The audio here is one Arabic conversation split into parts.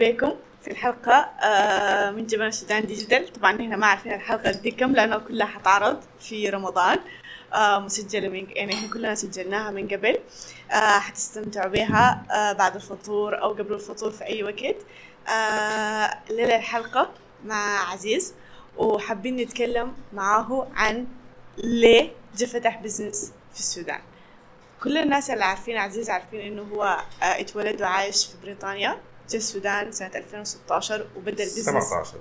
بكم في الحلقة. آه، من جبل السودان Digital. طبعا هنا ما عارفين الحلقة دي كم لأنه كلها حتعرض في رمضان. آه، مسجلة من يعني إحنا كلنا سجلناها من قبل. آه، حتستمتعوا بها بعد الفطور أو قبل الفطور في أي وقت. ليلة الحلقة مع عزيز. وحابين نتكلم معاه عن ليه جا فتح business في السودان. كل الناس اللي عارفين عزيز عارفين إنه هو اتولد وعايش في بريطانيا. جا السودان سنة 2016 وبدأ ال business 17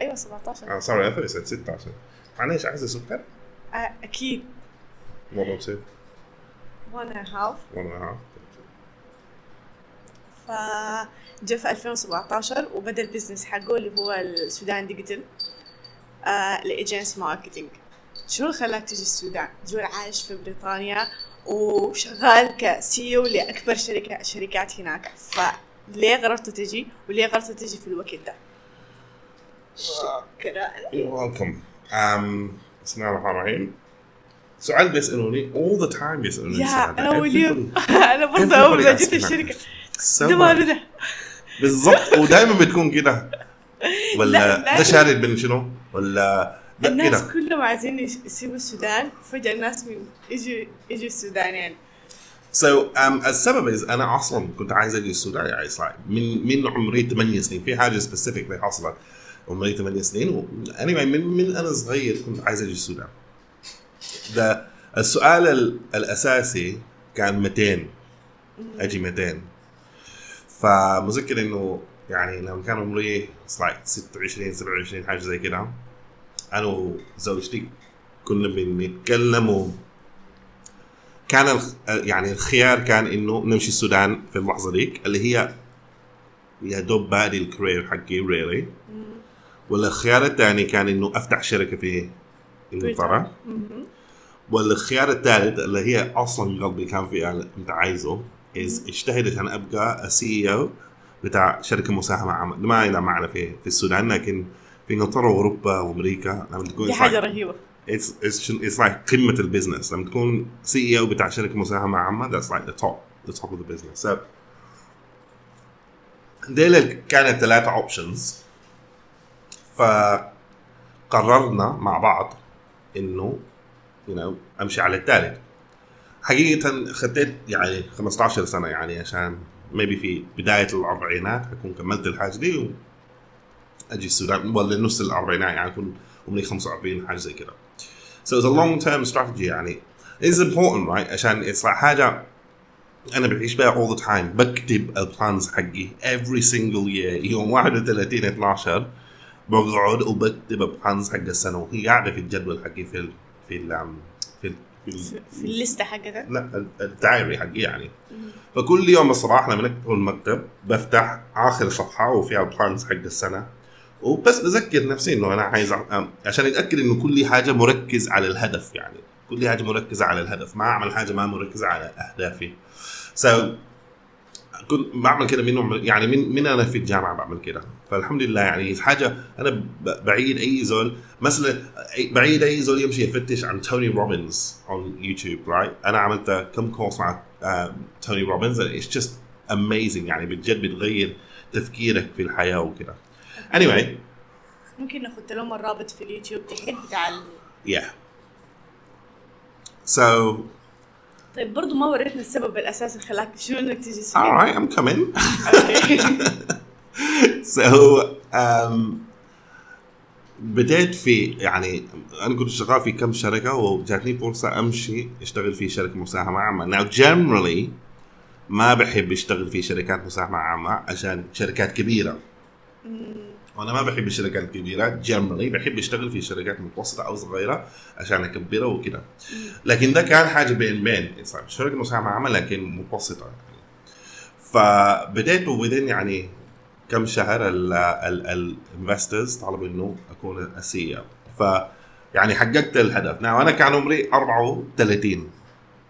أيوه 17 آه sorry أنا سنة 16 معليش عايزة سكر؟ آه، أكيد. 1 2 one and a half. 1 and a half. فجا في 2017 وبدأ ال business حقه اللي هو السودان Digital آه لإيجنسي ماركتينج. شنو اللي خلاك تجي السودان؟ جول عايش في بريطانيا وشغال كسيو لأكبر شركة شركات هناك. فليه قررت تجي وليه قررت تجي في الوقت ده؟ شكرا. ويلكم um, بسم الله الرحمن الرحيم سؤال بيسألوني all the time بيسألوني يا وليد Everybody- أنا برضه أول ما جيت. So ده ماله much. ده بالضبط. ودائما بتكون كده. ولا لا، لا. ده شارد بين شنو؟ ولا لا الناس كلهم عايزين يسيبوا السودان. فجأة الناس من يجوا يجوا السودان يعني. So um, السبب is أنا أصلا كنت عايز أجي السودان يعني صار من من عمري 8 سنين. في حاجة سبيسيفيك حصلت عمري 8 سنين و anyway من من أنا صغير كنت عايز أجي السودان. ده السؤال ال- الأساسي كان 200 أجي 200 فمذكر إنه يعني لما كان عمري it's like 26 27 حاجة زي كده. أنا وزوجتي كنا بنتكلم كان الخ- يعني الخيار كان إنه نمشي السودان في اللحظة ديك اللي هي يا دوب بادي ال career حقي really ولا الخيار الثاني كان إنه أفتح شركة في إنجلترا. مهم. ولا الخيار الثالث اللي هي أصلا قلبي كان في أنت عايزه از اجتهد عشان أبقى ال CEO بتاع شركة مساهمة عامه ما لها معنى في في السودان لكن في إنجلترا وأوروبا وأمريكا لما تكون دي it's حاجة it's it's like قمه ال business لما تكون CEO بتاع شركة مساهمة عامة. Like the top the top of the business. So ديل كانت ثلاثة options فقررنا مع بعض إنه you know أمشي على الثالث حقيقة خديت يعني 15 سنة يعني عشان maybe في بداية الأربعينات أكون كملت الحاجة دي و أجي السودان. ولا نص الأربعينات يعني أكون عمري 45 حاجة زي كده. So it's a long term strategy يعني. It's important right? عشان it's like حاجة أنا بعيش بها all the time. بكتب ال plans حقي every single year. يوم 31 12 بقعد وبكتب ال plans حق السنة. وهي قاعدة في الجدول حقي في ال في ال في ال في, ال في الليستة حقتك لا ال- ال diary حقي يعني. فكل يوم الصباح لما ندخل المكتب بفتح آخر صفحة وفيها ال plans حق السنة. وبس بذكر نفسي إنه أنا عايز عشان اتاكد إنه كل حاجة مركز على الهدف يعني. كل حاجة مركزة على الهدف. ما أعمل حاجة ما مركزة على أهدافي. So كنت بعمل كده من يعني من من أنا في الجامعة بعمل كده. فالحمد لله يعني حاجة أنا بعيد أي زول. مثلا بعيد أي زول يمشي يفتش عن توني روبنز on يوتيوب right أنا عملت كم كورس مع توني روبنز it's just amazing يعني. بجد بتغير تفكيرك في الحياة وكده. Anyway. ممكن ناخد لهم الرابط في اليوتيوب تحت بتاع ال... yeah. So. طيب برضو ما وريتنا السبب الأساسي اللي خلاك شنو إنك تجي السودان all right I'm coming. So um, بديت في يعني أنا كنت شغال في كم شركة وجاتني فرصة أمشي أشتغل في شركة مساهمة عامة. Now generally ما بحب أشتغل في شركات مساهمة عامة عشان شركات كبيرة. وأنا ما بحب الشركات الكبيرة generally بحب اشتغل في شركات متوسطة أو صغيرة عشان اكبرها وكده. لكن ده كان حاجة بين بين شركة مساهمة عامة لكن متوسطة. يعني فبديت within يعني كم شهر ال investors طلبوا إنه أكون ال CEO ف يعني حققت الهدف. now أنا كان عمري 34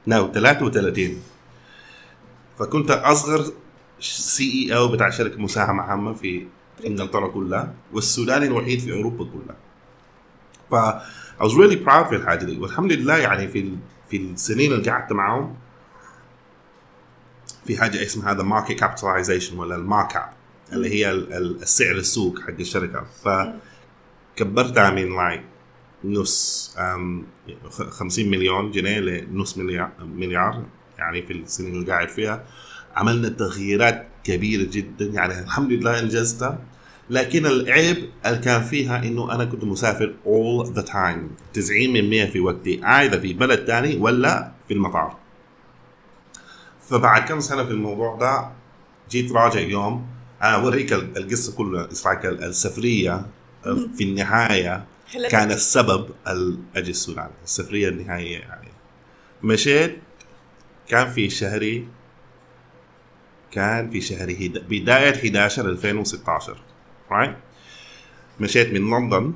now 33 فكنت أصغر CEO بتاع شركة مساهمة عامة في انجلترا كلها والسوداني الوحيد في أوروبا كلها. ف I was really proud في الحاجة دي. والحمد لله يعني في في السنين اللي قعدت معاهم في حاجة اسمها هذا market capitalization ولا ال market cap اللي هي ال- ال- السعر السوق حق الشركة. فكبرتها من like نص أم، خ- 50 مليون جنيه لنص مليار مليار يعني في السنين اللي قاعد فيها. عملنا تغييرات كبيره جدا. يعني الحمد لله انجزتها لكن العيب اللي كان فيها إنه أنا كنت مسافر all the time. 90% في وقتي. either في بلد تاني ولا في المطار. فبعد كم سنة في الموضوع ده جيت راجع يوم أنا أوريك ال- القصة كلها ال- السفرية في النهاية كان السبب ال- أجي السودان السفرية النهائيه يعني. مشيت كان في شهري كان في شهر هد- بداية 11 2016 right? مشيت من لندن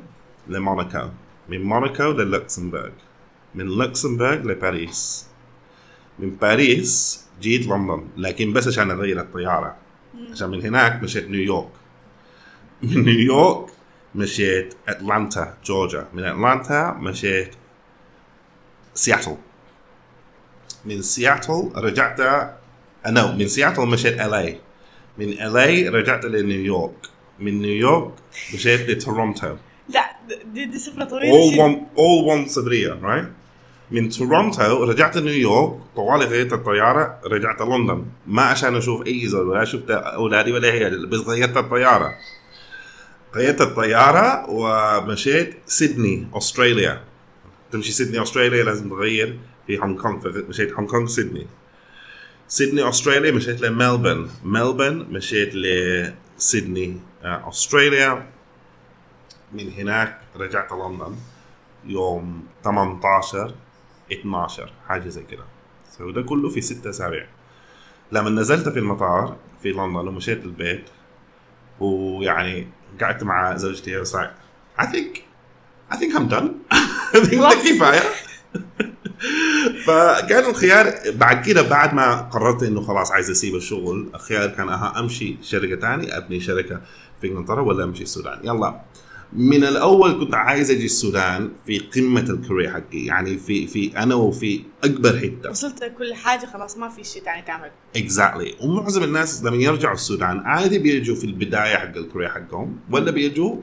لموناكو. من موناكو للوكسمبورغ من لوكسمبورغ لباريس. من باريس جيت لندن. لكن بس عشان أغير الطيارة. عشان من هناك مشيت نيويورك من نيويورك مشيت أتلانتا جورجيا. من أتلانتا مشيت سياتل. من سياتل رجعت أنا من سياتل مشيت LA من LA رجعت لنيويورك من نيويورك مشيت لتورونتو لا دي, دي سفرة طويلة all one all one سفرية right من تورونتو رجعت نيويورك طوالي غيرت الطيارة رجعت لندن. ما عشان أشوف أي زول ولا شفت أولادي ولا هي بس غيرت الطيارة. غيرت الطيارة ومشيت سيدني أستراليا. تمشي سيدني أستراليا لازم تغير في هونغ كونغ مشيت هونغ كونغ سيدني. سيدني استراليا مشيت لملبن ملبن مشيت لسيدني آه، استراليا من هناك رجعت لندن يوم 18 12 حاجة زي كده. سو ده كله في ستة أسابيع. لما نزلت في المطار في لندن ومشيت البيت ويعني قعدت مع زوجتي I think I think I'm done. I think ده كفايه فكان الخيار بعد كده بعد ما قررت إنه خلاص عايز أسيب الشغل الخيار كان أها أمشي شركة ثانية أبني شركة في إنجلترا ولا أمشي السودان. يلا. من الأول كنت عايز أجي السودان في قمة الكارير حقي يعني في في أنا وفي أكبر حتة. وصلت كل حاجة خلاص ما في شيء ثاني تعمل. exactly ومعظم الناس لما يرجعوا السودان عادي بيجوا في البداية حق ال career حقهم ولا بيجوا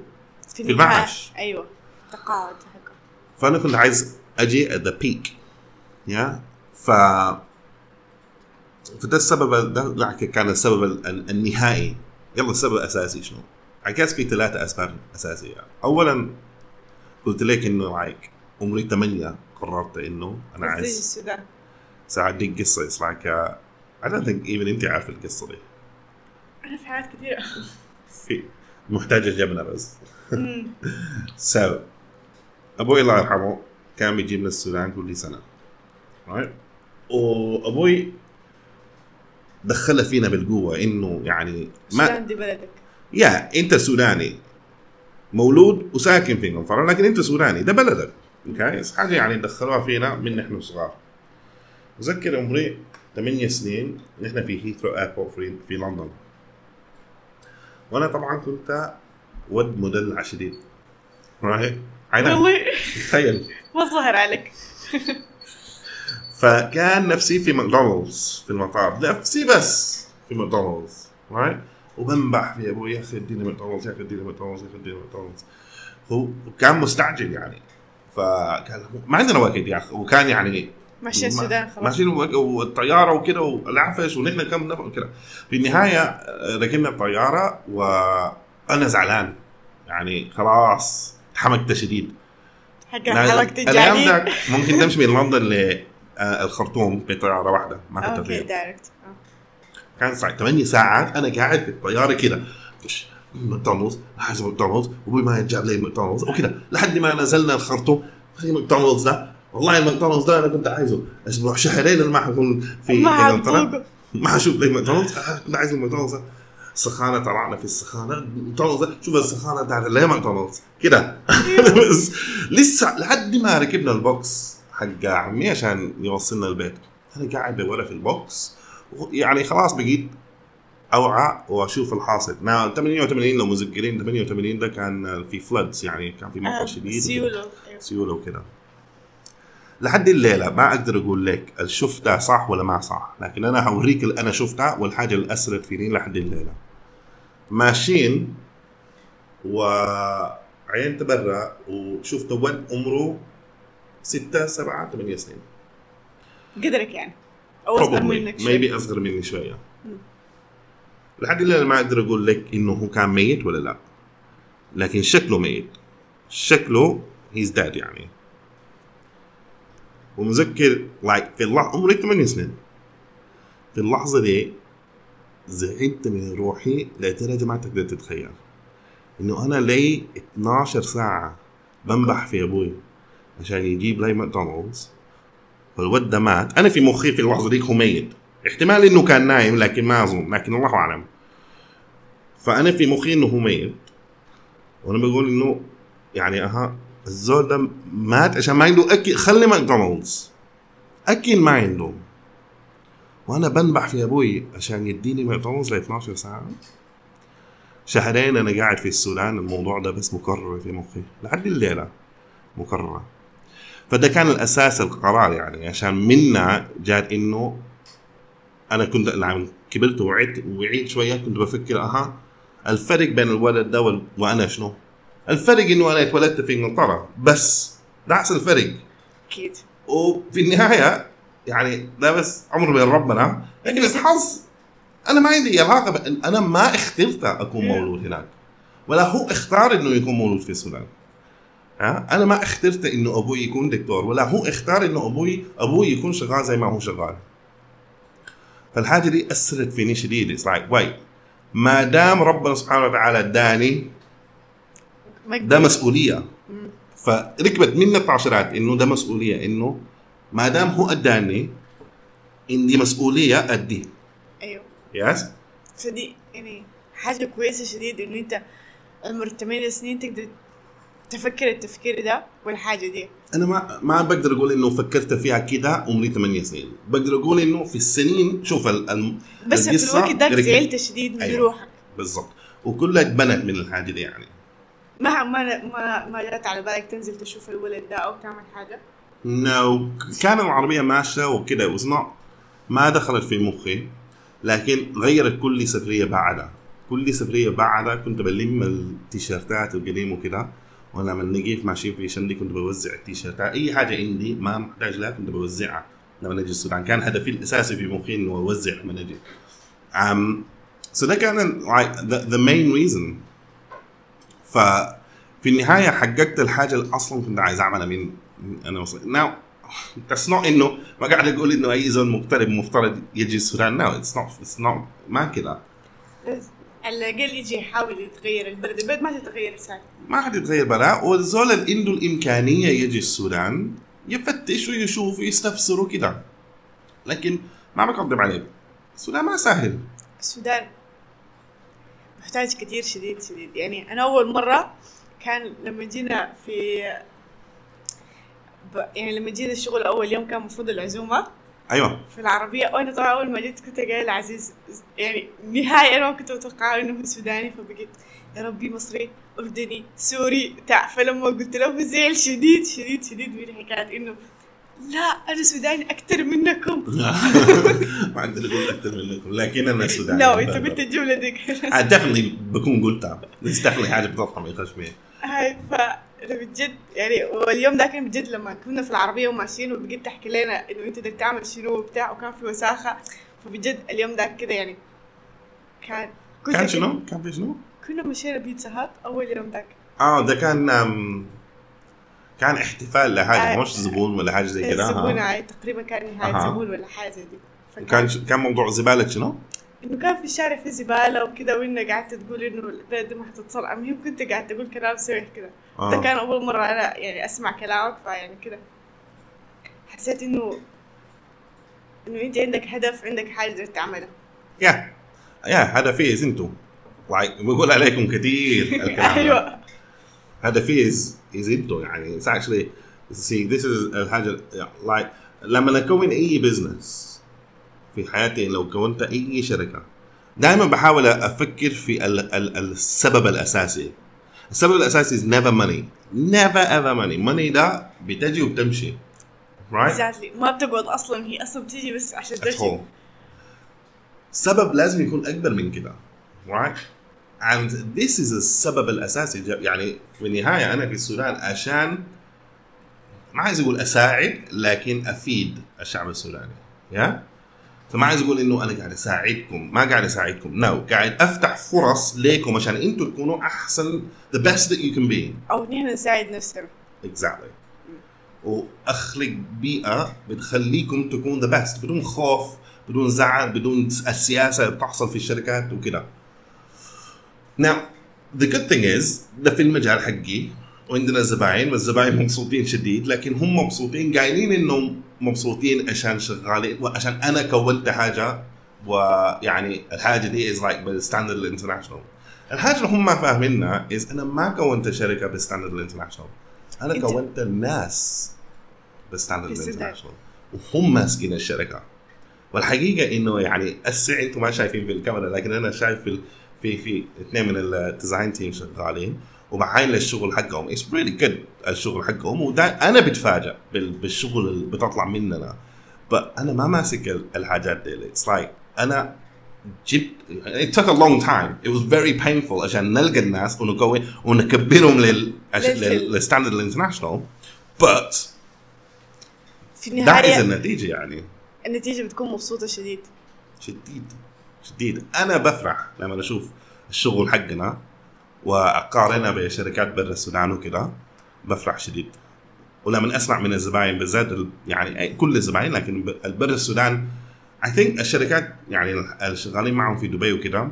في النهاية. المعاش. أيوه. تقاعد. حقه فأنا كنت عايز أجي the peak. yeah؟ ف فده السبب ده كان السبب ال- النهائي. يلا السبب الأساسي شنو؟ Guess في ثلاثة أسباب أساسية. اولا قلت لك إنه لايك عمري ثمانية قررت إنه أنا عايز ساعديك قصة I don't think even أنت عارفة القصة دي. أنا في حاجات كثيرة في محتاجة جبنة بس. So أبوي الله يرحمه كان بيجيبنا السودان كل سنة. Right? وأبوي دخلها فينا بالقوة إنه يعني ما السودان دي بلدك؟ yeah أنت سوداني. مولود وساكن في انجلترا لكن أنت سوداني. ده بلدك. okay حاجة يعني دخلوها فينا من نحن صغار. أذكر عمري 8 سنين نحن في هيثرو airport في, في لندن. وأنا طبعا كنت ود مدلع شديد right تخيل. ما ظهر عليك. فكان نفسي في ماكدونالدز في المطار. نفسي بس في ماكدونالدز right وبنبح في أبوي يا أخي اديني ماكدونالدز يا أخي اديني ماكدونالدز يا أخي اديني ماكدونالدز. هو وكان مستعجل يعني. فكان ما عندنا وقت يا أخي. وكان يعني ماشي السودان خلاص. ماشيين والطيارة وكده والعفش ونحن كم نفر وكده. في النهاية آه، ركبنا الطيارة وأنا زعلان. يعني خلاص تحمقت شديد. حق حلقة ذاك ممكن تمشي من لندن للخرطوم بطياره واحدة ما في okay تغيير. direct كان ساعة 8 ساعات أنا قاعد في الطيارة كده. ماكدونالدز عايز ماكدونالدز وأبوي ما يجاب لي ماكدونالدز وكده. لحد ما نزلنا الخرطوم في ماكدونالدز ده والله الماكدونالدز ده أنا كنت عايزه. أسبوع شهرين أنا ما حكون في ما إنجلترا. ما حشوف لي ماكدونالدز. آه، كنت عايز ماكدونالدز. ده. السخانه طلعنا في السخانة. ماكدونالدز شوف السخانة بتاعت اللي هي ماكدونالدز. كده. بس لسه لحد ما ركبنا البوكس حق عمي عشان يوصلنا البيت. أنا قاعد ورا في البوكس يعني خلاص بقيت أوعى وأشوف الحاصل. نعم 88 لو مذكرين 88 ده كان في floods يعني كان في مطر آه، شديد. أيوة. سيوله وكده. لحد الليلة ما أقدر أقول لك ده صح ولا ما صح لكن أنا هوريك اللي أنا شفتها والحاجة اللي أثرت فيني لحد الليلة. ماشيين وعينت برا وشفت ولد عمره ستة سبعة ثمانية سنين قدرك يعني. أو اصغر منك شوي maybe اصغر مني شوية. لحد الآن ما أقدر أقول لك إنه هو كان ميت ولا لا. لكن شكله ميت. شكله he's dead يعني. ومذكر like في اللحظه عمري 8 سنين. في اللحظة دي زعلت من روحي لدرجه ما تقدر تتخيل. إنه أنا لي 12 ساعة بنبح في أبوي. عشان يجيب لي ماكدونالدز. فالولد ده مات. أنا في مخي في اللحظة ديك هو ميت. احتمال إنه كان نايم لكن ما أظن. لكن الله أعلم. فأنا في مخي إنه هو ميت. وأنا بقول إنه يعني أها الزول ده مات عشان ما عنده أكل. خلي ماكدونالدز. أكل ما عنده. وأنا بنبح في أبوي عشان يديني ماكدونالدز ل 12 ساعة. شهرين أنا قاعد في السودان. الموضوع ده بس مكرر في مخي لحد الليلة. مكررة. فده كان الأساس القرار يعني عشان منا جات إنه أنا كنت لما كبرت وعيت وعيت شوية كنت بفكر أها الفرق بين الولد ده وال- وأنا شنو؟ الفرق إنه أنا اتولدت في إنجلترا بس that's الفرق أكيد. وفي النهاية يعني ده بس أمر بين ربنا لكن الحظ أنا ما عندي علاقة أنا ما اخترت أكون مولود هناك ولا هو اختار إنه يكون مولود في السودان. أنا ما اخترت إنه أبوي يكون دكتور ولا هو اختار إنه أبوي أبوي يكون شغال زي ما هو شغال. فالحاجة دي أثرت فيني شديد it's like why ما دام ربنا سبحانه وتعالى اداني ده. مسؤولية. فركبت مني التعشيرات إنه ده مسؤولية إنه ما دام هو أداني عندي مسؤولية اديه أيوه. يس فدي يعني حاجة كويسة شديد انه أنت عمر 8 سنين تقدر تفكر التفكير ده والحاجة دي. أنا ما ما بقدر أقول إنه فكرت فيها كده عمري 8 سنين. بقدر أقول إنه في السنين شوف ال- ال- بس في الوقت ده. زعلت شديد من أيوة. روحك بالضبط. وكلها اتبنت من الحاجة دي يعني. ما ما ما ما جات على بالك تنزل تشوف الولد ده أو تعمل حاجة؟ انه كان العربية ماشية وكده not ما دخلت في مخي لكن غيرت كل سفرية بعدها. كل سفرية بعدها كنت بلم التيشيرتات القديمة وكده. وأنا لما نجي ماشيين في شندي كنت بوزع التيشيرتات أي حاجة عندي ما محتاج لها كنت بوزعها. لما نجي السودان. كان هدفي الأساسي في مخي إنه أوزع لما نجي um, so ده كان the main reason. ففي النهاية حققت الحاجة اللي أصلا كنت عايز أعملها. من أنا وصلت؟ Now that's not إنه ما قاعد أقول إنه أي زول مغترب مفترض يجي السودان. No it's not it's not ما كده. على الاقل يجي يحاول يتغير البلد. البلد ما تتغير ساعتها ما حد يتغير بلا والزول اللي عنده الإمكانية يجي السودان يفتش ويشوف ويستفسر وكده. لكن ما بكذب عليك السودان ما سهل. السودان محتاج كتير شديد شديد. يعني أنا أول مرة كان لما جينا في ب... يعني لما جينا الشغل أول يوم كان المفروض العزومة. أيوه. في العربية. وأنا طبعا أول ما جيت كنت قايل لعزيز يعني نهائي أنا ما كنت متوقعة إنه هو سوداني فبقيت يا ربي مصري أردني سوري بتاع فلما قلت له زعل شديد شديد شديد من حكاية إنه لا أنا سوداني أكتر منكم. ما أقدر أقول أكثر منكم لكن أنا سوداني. لا أنت قلت الجملة دي. ديفنتلي بكون قلتها. بس definitely حاجة بتطلع من خشمي هاي ف بجد يعني واليوم ده كان بجد لما كنا في العربية وماشيين وبقيت تحكي لنا إنه أنت بدك تعمل شنو وبتاع وكان في وساخة فبجد اليوم ده كده يعني كان كنت كان شنو؟ كان في شنو؟ كنا مشينا بيتزا هات أول يوم ذاك آه ده كان كان احتفال لحاجة آه. مش زبون ولا حاجة زي كده الزبون آه. تقريبا كان نهاية أها. زبون ولا حاجة دي فكان كان كان موضوع زبالة شنو؟ إنه كان في الشارع في زبالة وكده وإنك قعدت تقول إنه البلد دي ما حتتصلح المهم كنت قاعد تقول كلام سوي كده. ده آه. كان أول مرة أنا يعني أسمع كلامك فيعني كده. حسيت إنه إنه أنت عندك هدف عندك حاجة بدك تعملها. yeah yeah هذا فيز أنتو. like بقول عليكم كثير الكلام. ده. هذا فيز از أنتو يعني it's actually see this is الحاجة like لما اكون أي بزنس في حياتي لو كونت أي شركة. دائما بحاول أفكر في ال ال السبب الأساسي. السبب الأساسي is never money. Never ever money. Money ده بتجي وبتمشي. Right? Exactly. ما بتقعد أصلا هي أصلا بتيجي بس عشان تمشي. السبب لازم يكون أكبر من كده. Right? And this is السبب الأساسي. يعني في النهاية أنا في السودان عشان ما عايز أقول أساعد لكن أفيد الشعب السوداني. يا فما عايز أقول إنه أنا قاعد أساعدكم ما قاعد أساعدكم. نو no. قاعد أفتح فرص ليكم عشان أنتم تكونوا أحسن the best that you can be. أو نحن نساعد نفسنا. Exactly. وأخلق بيئة بتخليكم تكون the best بدون خوف بدون زعل بدون السياسة اللي بتحصل في الشركات وكده. Now the good thing is ده في المجال حقي وعندنا زباين والزباين مبسوطين شديد لكن هم مبسوطين قايلين إنهم مبسوطين عشان شغالين وعشان أنا كونت حاجة ويعني الحاجة دي is like بال standard ال international الحاجة اللي هم ما فاهمينها is أنا ما كونت شركة بال standard ال international. أنا كونت الناس بال standard. ال international. وهم ماسكين الشركة. والحقيقة إنه يعني هسه أنتم ما شايفين في الكاميرا لكن أنا شايف في في في اثنين من ال design team شغالين. ومعاين للشغل حقهم. it's really good الشغل حقهم. ودا أنا بتفاجئ بال- بالشغل اللي بتطلع مننا. أنا ما ماسك ال- الحاجات دي it's like أنا جبت it took a long time. It was very painful عشان نلقى الناس ونقوي ونكبرهم لل لل- لل standard ال international but في that is النهايه النتيجة يعني. النتيجة بتكون مبسوطة شديد. شديد. شديد. أنا بفرح لما أشوف الشغل حقنا. وأقارنها بشركات برا السودان وكذا بفرح شديد. ولما اسمع من الزباين بالذات ال- يعني كل الزباين لكن برا السودان اي ثينك الشركات يعني اللي شغالين معهم في دبي وكذا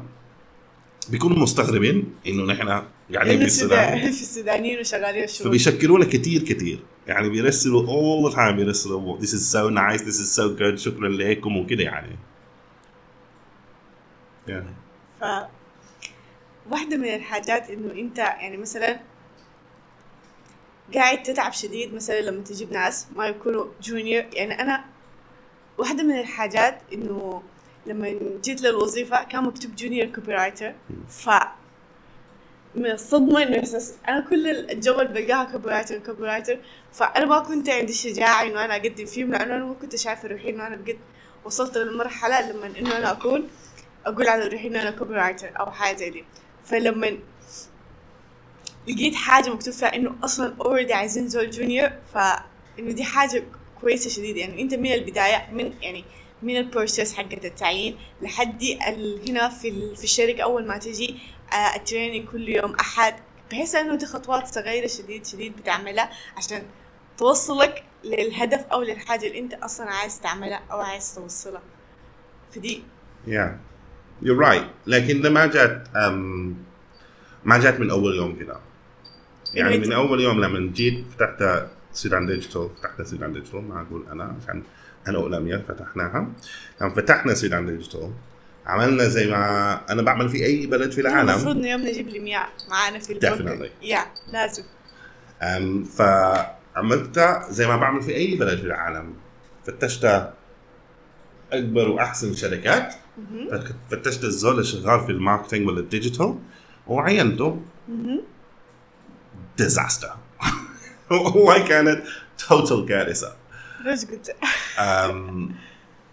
بيكونوا مستغربين إنه نحن قاعدين إنه في السودان. السودا- في السودانيين وشغالين الشغل فبيشكرونا كثير كثير يعني بيرسلوا the time بيرسلوا this is so nice this is so good شكرا لكم وكذا يعني. يعني. ف واحدة من الحاجات إنه أنت يعني مثلا قاعد تتعب شديد مثلا لما تجيب ناس ما يكونوا جونيور يعني أنا واحدة من الحاجات إنه لما جيت للوظيفة كان مكتوب junior copywriter ف من الصدمة إنه إحساس أنا كل الجو اللي بلقاها copywriter فأنا ما كنت عندي الشجاعة إنه أنا أقدم فيهم لأنه أنا ما كنت شايفة روحي إنه أنا بجد وصلت للمرحلة لما إنه أنا أكون أقول على روحي إنه أنا copywriter أو حاجة زي دي. فلما لقيت حاجة مكتوب فيها إنه أصلا already عايزين زول junior فإنه دي حاجة كويسة شديد يعني أنت من البداية من يعني من ال process حقت التعيين لحد هنا في في الشركة. أول ما تجي آه ال training كل يوم أحد بحيث إنه دي خطوات صغيرة شديد شديد بتعملها عشان توصلك للهدف أو للحاجة اللي أنت أصلا عايز تعملها أو عايز توصلها. فدي yeah. You're right. لكن ده ما جات ما جات من اول يوم كده يعني من اول يوم لما جيت فتحت سودان ديجيتال فتحنا سودان ديجيتال ما أقول أنا عشان أنا ولميا فتحناها لما فتحنا سودان ديجيتال عملنا زي ما أنا بعمل في اي بلد في المفروض العالم انه يوم نجيب لمياء معانا في Definitely. yeah لازم فعملت زي ما بعمل في اي بلد في العالم فتشت أكبر وأحسن شركات. فتشت الزول اللي شغال في ال marketing ولا ال digital وعينته. disaster والله كانت total كارثة. ليش قلت.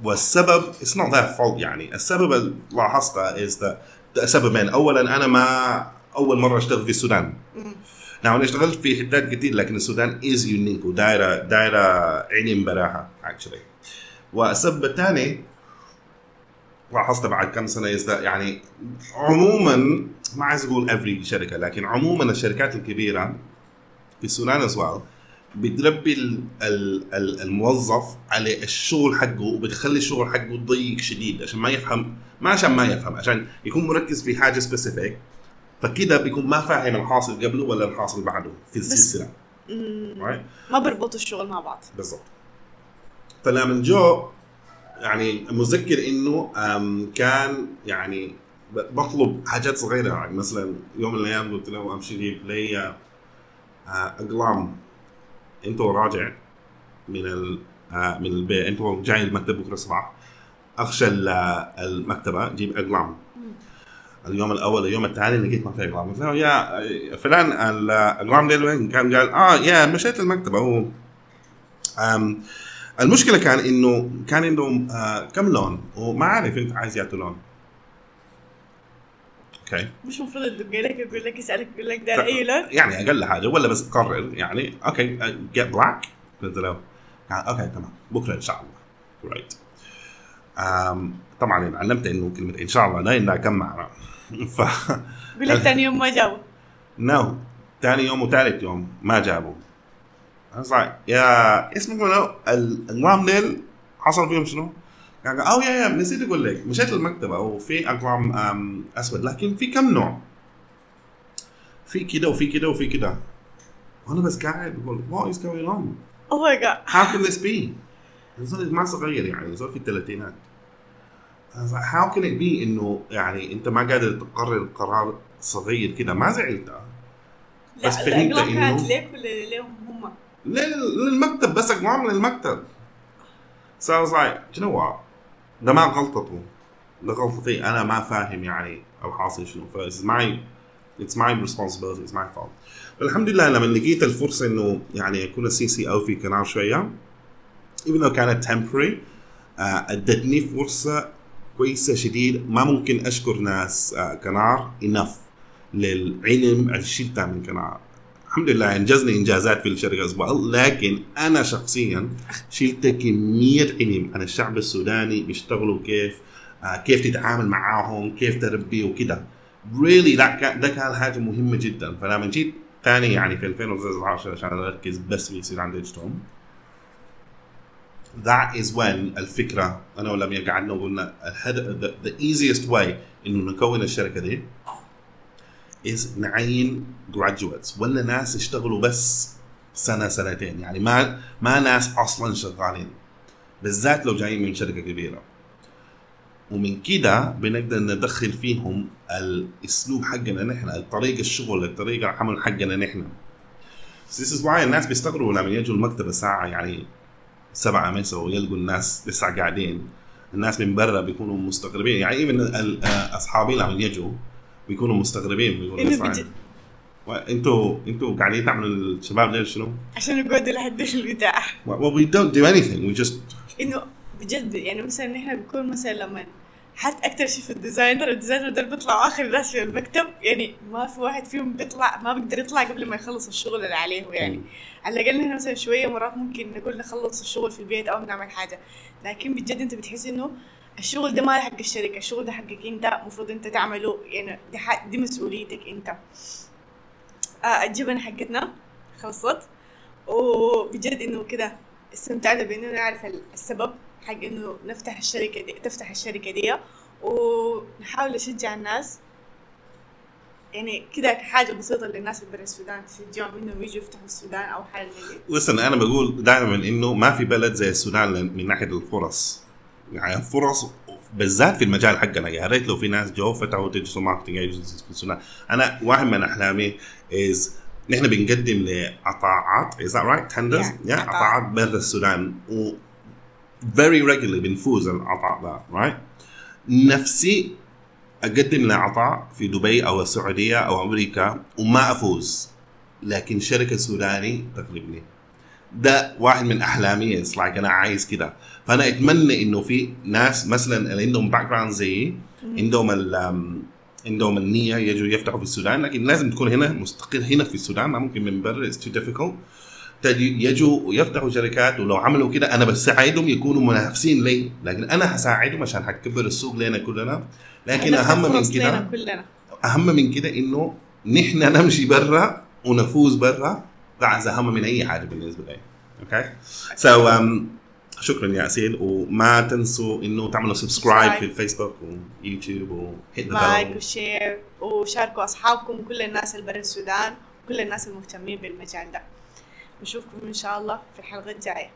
والسبب it's not their fault يعني. السبب اللي لاحظته is that سببين اولا أنا ما أول مرة أشتغل في السودان. نعم أنا اشتغلت في حتات كتير لكن السودان is unique ودايرة دايرة عيني مبراها actually. والسبب الثاني لاحظت بعد كم سنة that يعني عموما ما عايز أقول every شركة لكن عموما الشركات الكبيرة في السودان well بتربي ال- ال- ال- الموظف على الشغل حقه وبتخلي الشغل حقه ضيق شديد عشان ما يفهم ما عشان ما يفهم عشان يكون مركز في حاجة سبيسيفيك فكده بيكون ما فاهم الحاصل قبله ولا الحاصل بعده في السلسلة. right? ما بيربطوا الشغل مع بعض. بالضبط. فلما جو يعني متذكر إنه كان يعني بطلب حاجات صغيرة يعني مثلا يوم من الأيام قلت له أمشي جيب لي آه، أقلام. أنت راجع من ال آه، من البيت أنت جاي المكتب بكرة الصباح. اخشى ال- المكتبة جيب أقلام. اليوم الأول اليوم الثاني لقيت ما في أقلام. قلت له يا فلان الاقلام دي وين؟ كان قال آه يا مشيت المكتبة. هو المشكلة كان انه كان عندهم آه كم لون؟ وما عارف إنت عايز يعطوا لون. أوكي. مش المفروض تدق لك يقول لك يسألك يقول لك دار أي لون؟ يعني أقل حاجة ولا بس تقرر يعني okay جيت black قلت له قال okay تمام. بكرة إن شاء الله. right طبعا يعني علمت إنه كلمة إن شاء الله لا كم معنى. ف لك ثاني يوم ما جابوا. no ثاني يوم وثالث يوم ما جابوا. صار يا اسمك منو النظام ديل حصل فيهم شنو؟ قال أو يا يا نسيت أقول لك مشيت المكتبه وفي اقلام أم، أسود لكن في كم نوع؟ في كده وفي كده وفي كده وأنا بس قاعد بقول what is going on؟ اوه ماي جاد how can this be؟ الزول ما صغير يعني الزول في الثلاثينات how can it be إنه يعني أنت ما قادر تقرر قرار صغير كده ما زعلت بس فهمت الاقلام كانت ليك ولا ليهم هم؟ لل- للمكتب بس اقلام للمكتب so I was like you know what ده ما غلطته ده غلطتي أنا ما فاهم يعني الحاصل شنو ف it's my it's my responsibility it's my fault. الحمد لله لما لقيت الفرصة إنه يعني اكون السي سي أو في قناه شوية even though كانت temporary آه، أدتني فرصة كويسة شديد. ما ممكن أشكر ناس آه، كنار enough للعلم اللي شلتها من كنار الحمد لله أنجزني إنجازات في الشركة أسبوع لكن أنا شخصيا شلت كمية علم. عن الشعب السوداني بيشتغلوا كيف آه، كيف تتعامل معاهم كيف تربي وكده. Really ده كان حاجة مهمة جدا. فلما جيت ثاني يعني في 2019 عشان أركز بس في سودان ديجيتال that is when الفكرة أنا ولم قعدنا وقلنا الهدف the, the easiest way إنه نكون الشركة دي is نعين graduates. ولا ناس يشتغلوا بس سنة سنتين. يعني ما ما ناس أصلا شغالين. بالذات لو جايين من شركة كبيرة. ومن كده بنقدر ندخل فيهم الأسلوب حقنا نحن الطريقة الشغل الطريقة العمل حقنا نحن. This is why الناس بيستغربوا لما يجوا المكتب الساعة يعني سبعة مسا ويلقوا الناس لسه قاعدين. الناس من برا بيكونوا مستغربين. يعني even أصحابي لما يجوا بيكونوا مستغربين بيقولوا بيجي- أنتوا أنتوا قاعدين تعملوا الشباب ديل شنو؟ عشان يقعدوا لحد البتاع. Well we don't do anything. We just إنه بجد يعني مثلا نحن بيكون مثلا لما حتى أكثر شيء في ال designer ال designer ده بيطلعوا آخر ناس في المكتب. يعني ما في واحد فيهم بيطلع ما بيقدر يطلع قبل ما يخلص الشغل اللي عليه يعني. على الأقل نحن مثلا شوية مرات ممكن نقول نخلص الشغل في البيت أو نعمل حاجة. لكن بجد أنت بتحس إنه الشغل ده ما حق الشركة الشغل ده حقك انت المفروض انت تعمله يعني دي, دي مسؤوليتك انت. آه الجبن حقتنا خلصت. وبجد انه كده استمتعنا بانه نعرف ال- السبب حق إنه نفتح الشركة دي تفتح الشركة دي. ونحاول نشجع الناس. يعني كده حاجة بسيطة للناس اللي برا السودان تشجعهم إنهم يجوا يفتحوا السودان أو حاجة زي أنا بقول دائما إنه ما في بلد زي السودان من ناحية الفرص. يعني الفرص بالذات في المجال حقنا. يا ريت لو في ناس جو فتحوا digital marketing agencies في السودان. أنا واحد من أحلامي as نحن بنقدم لقطاعات right? Tenders Yeah, yeah, قطاع. قطاعات برا السودان. و very regularly بنفوز العطاء ده right نفسي أقدم لعطاء في دبي أو السعودية أو أمريكا وما أفوز لكن شركة سوداني تغلبني ده واحد من أحلامي. it's like أنا عايز كده. فأنا أتمنى إنه في ناس مثلا اللي عندهم background زيي عندهم عندهم النية يجوا يفتحوا في السودان. لكن لازم تكون هنا مستقر هنا في السودان. ما ممكن من برا. it's to تجي- يجوا ويفتحوا شركات. ولو عملوا كده أنا بساعدهم يكونوا منافسين لي. لكن أنا هساعدهم عشان هكبر السوق لنا كلنا. لكن أهم من كده أهم من كده إنه نحن نمشي برا ونفوز برا. ده اهم من أي حاجة بالنسبة لي. okay so شكرا يا أسيل وما تنسوا إنه تعملوا subscribe subscribe. في الفيسبوك ويوتيوب و hit like و share وشاركوا أصحابكم كل الناس اللي برا السودان كل الناس المهتمين بالمجال ده. نشوفكم إن شاء الله في الحلقة الجاية.